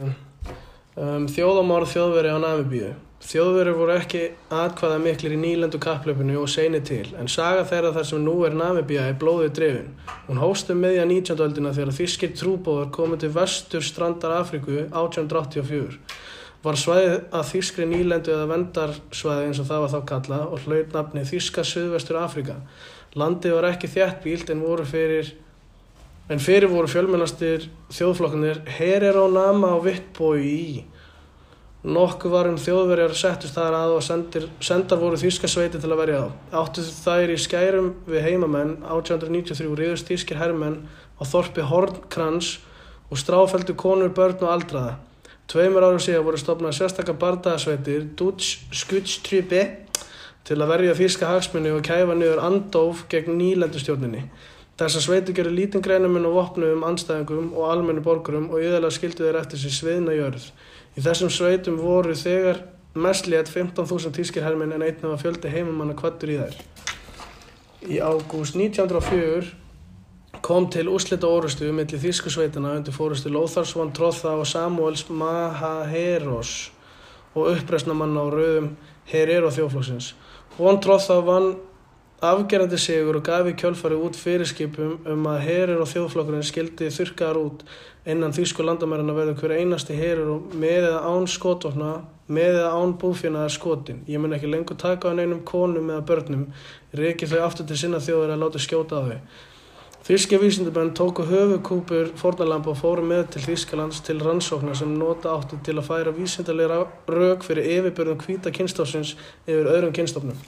Um, þjóðamorð þjóðveri á Namibíu. Þjóðveri voru ekki atkvæða miklir í nýlendu kapplöpunu og seinir til, en saga þeirra þar sem nú er Namibíu er blóðið drefin. Hún hóst um meðja 19. öldina þegar þýskir trúbóðar komið til vestur strandar Afríku 1884. Var svæðið að þýskri nýlendu eða vendarsvæði eins og það var þá kallað og hlaut nafni Þýska Suðvestur Afríka. Landið var ekki þjættbílt en voru fyrir En fyrir voru fjölmennastir þjóðflokkanir Herero Nama og Vittbói í. Nokkuð var um þjóðverjar settust þar að og sendir, sendar voru þýska sveiti til að verja þá. Áttu þær í skærum við heimamenn 1893 riðust þýskir herrmenn á þorpi Hornkrans og stráfældu konur, börn og aldraða. Tveimur árum síðan voru stopnað sérstakar bardaðasveitir Dutch Skutstrübe til að verja þýska hagsmunni og kæfa niður andóf gegn nýlendustjórninni. Þessar sveitir gerur lítinn greinuminn og vopnum anstæðingum og almennu borgurum og yðurlega skildu þeir eftir sér sviðna jörð. Í þessum sveitum voru þegar mest létt 15.000 tískir herminn en einnig var fjöldi heimamanna kvattur í þær. Í ágúst 1904 kom til úslita orustu millir þýsku sveitana undir fórustu Lothars von Trotha og Samuels Mahaheros og uppreysnamanna á rauðum Herero þjóflóksins. Von Trotha vann afgerandi sigur og gaf í kjölfari út fyrirskipum um að herir og þjóðflokkurinn skildi þurkaðar út innan þýsku landamærarna verður hver einasti herir og með eða án skotvopna, með eða án búfjörnaðar skotin. Ég mun ekki lengur taka á neinum konum eða börnum, reykir þau aftur til sinna þjóður að láta skjóta á þau. Þýski vísindumenn tóku höfukúpur fórnalamb og fóru með til Þýskalands til rannsóknar sem nota átti til að færa vísindarlega rauk fyrir yfirbörðum hvíta kynstofsins yfir öðrum kynstofnum.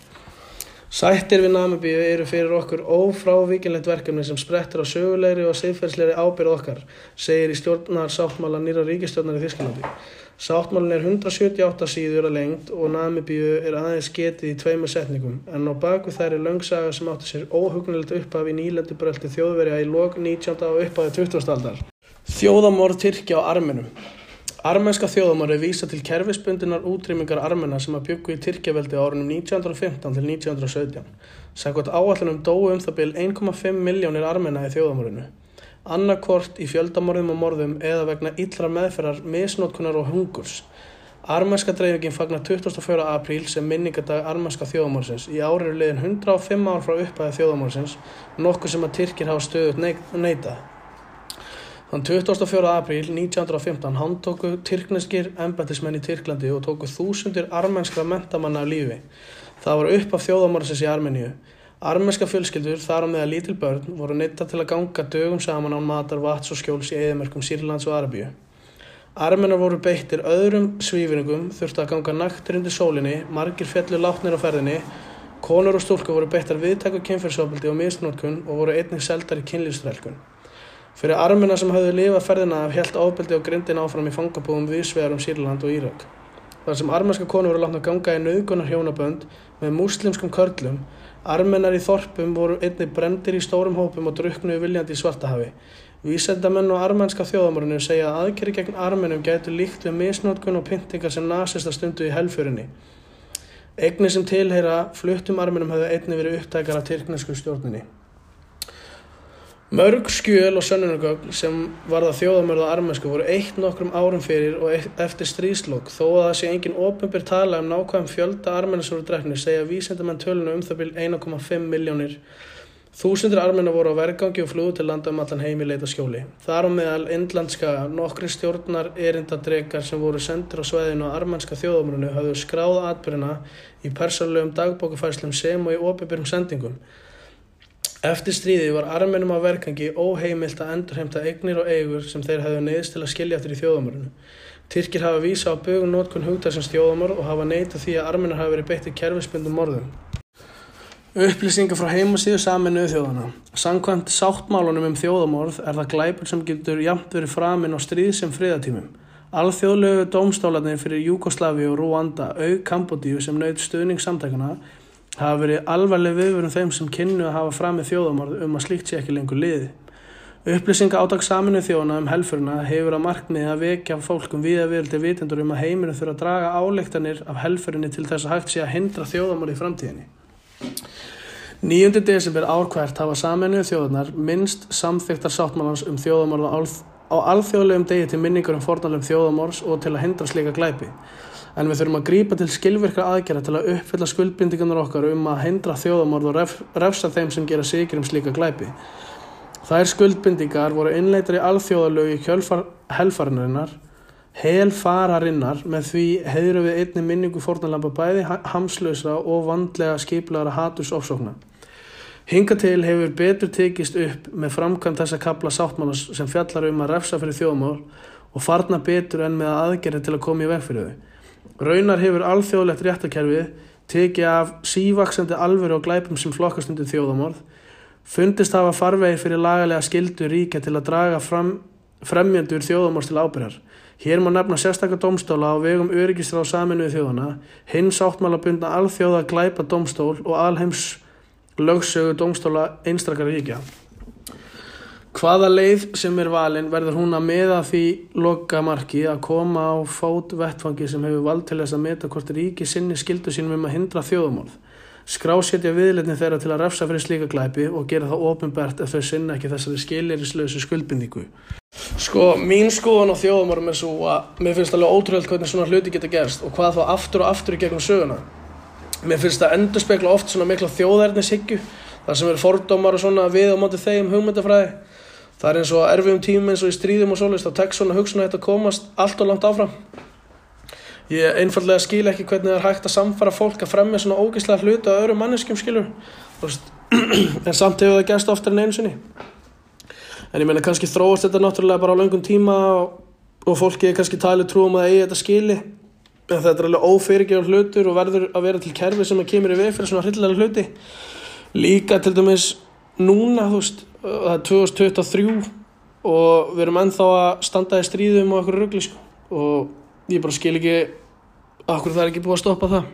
Sættir við Namibíu eru fyrir okkur ófrávíkjanlegt verkefni sem sprettur á sögulegri og siðferðslegri ábyrð okkar, segir í stjórnar sáttmála nýra ríkistjórnar í Þísklandi. Sáttmálin er 178 síður að lengt og Namibíu er aðeins getið í tveimur setningum, en á baku þær er löngsaga sem átti sér óhugnilegt upphaf í nýlendu bröldi þjóðverja í lok 19. og upphafi 20. aldar. Þjóðamorð Tyrkja á arminum Armenska þjóðamári vísa til kerfisbundinar útrýmingar armena sem að byggu í Tyrkjaveldi árunum 1915 til 1917. Sækot áallunum dói um það byrj 1,5 miljónir armena í þjóðamárinu. Annarkort í fjöldamorðum og morðum eða vegna illra meðferðar, misnótkunar og hungurs. Armenska dreifingin fagnar 24. apríl sem minningadag armenska þjóðamársins. Í ári eru liðin 105 ár frá upphæði þjóðamársins, nokkuð sem að Tyrkir hafa stöðut neitað. Þann 24. apríl 1915 handtóku tyrkneskir embættismenn í Tyrklandi og tóku þúsundir armenskra mentamanna af lífi. Það var upp af þjóðamorsins í Armeníu. Armenska fjölskyldur, þar á meða lítil börn, voru neytta til að ganga dögum saman án matar, vats og skjóls í eðimörkum Sýrlands og Arabíu. Armenar voru beittir öðrum svífinningum, þurftu að ganga naktur undir sólinni, margir fjallu látnir á ferðinni, konur og stúlku voru beittar viðtæku kynferðsofbildi og misnótkun og voru einnig seldar í kynlýfstrælkun. Fyrir armina sem hafðu lifað ferðina af helt ábyldi og grindin áfram í fangabúum viðsvegar um Sýrland og Írak. Þar sem armenska konur voru látna að ganga í nauðgunar hjónabönd með muslimskum körlum, armenar í þorpum voru einni brendir í stórum hópum og druknuði viljandi í svartahafi. Vísendamenn og armenska þjóðamörinu segja að aðgerri gegn armenum gætu líkt við misnótkun og pyntingar sem nasista stundu í helfjörinni. Egni sem tilheyra fluttum armenum hafðu einni verið upptækar af tyrknesku stjórninni. Mörg skjöl og sönnunargögn sem varða þjóðamörða armensku voru eitt nokkrum árum fyrir og eftir stríslokk þó að það sé engin ofinbyr tala um nákvæm fjölda armennisvoru drefni segja vísendamenn tölunu um það byrj 1,5 miljónir. Þúsundir armenna voru á vergangi og flúðu til landa um allan heimi leita skjóli. Þar á meðal indlandska nokkri stjórnar erindadrekar sem voru sendir á sveðinu á armenska þjóðamörnu hafðu skráða atbyrjuna í persarlegum dagbókufæslum sem og í ofinbyrum sendingum. Eftir stríði var armenum á verkangi óheimilt að endurheimta eignir og eigur sem þeir hefðu neyðist til að skilja eftir í þjóðamörinu. Tyrkir hafa vísa á bögun nótkun hugdagsins þjóðamörð og hafa neyta því að armenar hafa verið beitt í kerfispundum morðum. Upplýsingar frá heimasíðu saminuðu þjóðana. Sankvæmt sáttmálunum um þjóðamorð er það glæpur sem getur jamt verið framinn á stríð sem friðatímum. Alþjóðlegu dómstólarnir fyrir Júkoslavi og Rúanda, auk Kambodíu sem naut stuðningssamtækuna hafa verið alvarleg viðvörun þeim sem kynnu að hafa fram með þjóðamorð um að slíkt sé ekki lengur liði. Upplýsinga átak saminu þjóna um helfurna hefur að markmiði að vekja fólkum við að verði vitendur um að heiminu þurfa að draga áleiktanir af helfurinni til þess að hægt sé að hindra þjóðamorð í framtíðinni. 9. desember árkvært hafa saminu þjóðunar minnst samþyktar sáttmálans um þjóðamorð á alþjóðlegum degi til minningar um fornalum þjóðamórs og til að hindra slíka glæpi. En við þurfum að grípa til skilvirkra aðgerða til að uppfylla skuldbindingarnar okkar um að hindra þjóðamórð og ref, refsa þeim sem gera sikir um slíka glæpi. Þær skuldbindingar voru innleitar í alþjóðalögu í helfararinnar, helfararinnar með því heiðru við einni minningu fornalamba bæði hamslösa og vandlega skiplaðara hatus ofsókna. Hinga til hefur betur tekist upp með framkvæmt þessa kapla sáttmálas sem fjallar um að refsa fyrir þjóðmál og farna betur enn með aðgerði til að koma í veg fyrir þau. Raunar hefur alþjóðlegt réttakerfið tekið af sívaksandi alveru og glæpum sem flokkast undir þjóðamorð, fundist hafa farvegir fyrir lagalega skildu ríkja til að draga fram, fremjendur þjóðamorðs til ábyrjar. Hér má nefna sérstakar domstóla á vegum öryggisra á saminuði þjóðana, hins áttmála bundna alþjóða glæpa domstól og alheims lögsögu domstóla einstakar ríkja. Hvaða leið sem er valin verður hún að meða því loka marki að koma á fót vettfangi sem hefur vald til þess að meta hvort ríki sinni skildu sínum um að hindra þjóðumorð. Skrásétja viðletni þeirra til að refsa fyrir slíka glæpi og gera það ofinbært ef þau sinna ekki þessari skilirislösu skuldbindíku. Sko, mín skoðan á þjóðumorðum er svo að mér finnst alveg ótrúlega hvernig svona hluti geta gerst og hvað þá aftur og aftur í gegnum söguna. Mér finnst það endur spekla oft svona mikla þjóðærnishyggju þar sem eru fordómar og svona við á móti þeim hugmyndafræði Það er eins og erfiðum tímum eins og í stríðum og svolítist þá tekst svona hugsun að þetta komast allt og langt áfram. Ég einfallega skil ekki hvernig það er hægt að samfara fólk að fremja svona ógeðslega hluta að öðrum manneskjum skilur. En samt hefur það gæst oftar en einu sinni. En ég meina kannski þróast þetta náttúrulega bara á langum tíma og, og fólki er kannski talið trúum að eigi þetta skili. En þetta er alveg ófyrirgjörn hlutur og verður að vera til kerfi sem að kemur í við fyrir svona hryllilega hluti. Líka til dæmis núna þú veist það er 2023 og við erum ennþá að standa í stríðum og okkur ruggli sko. og ég bara skil ekki okkur það er ekki búið að stoppa það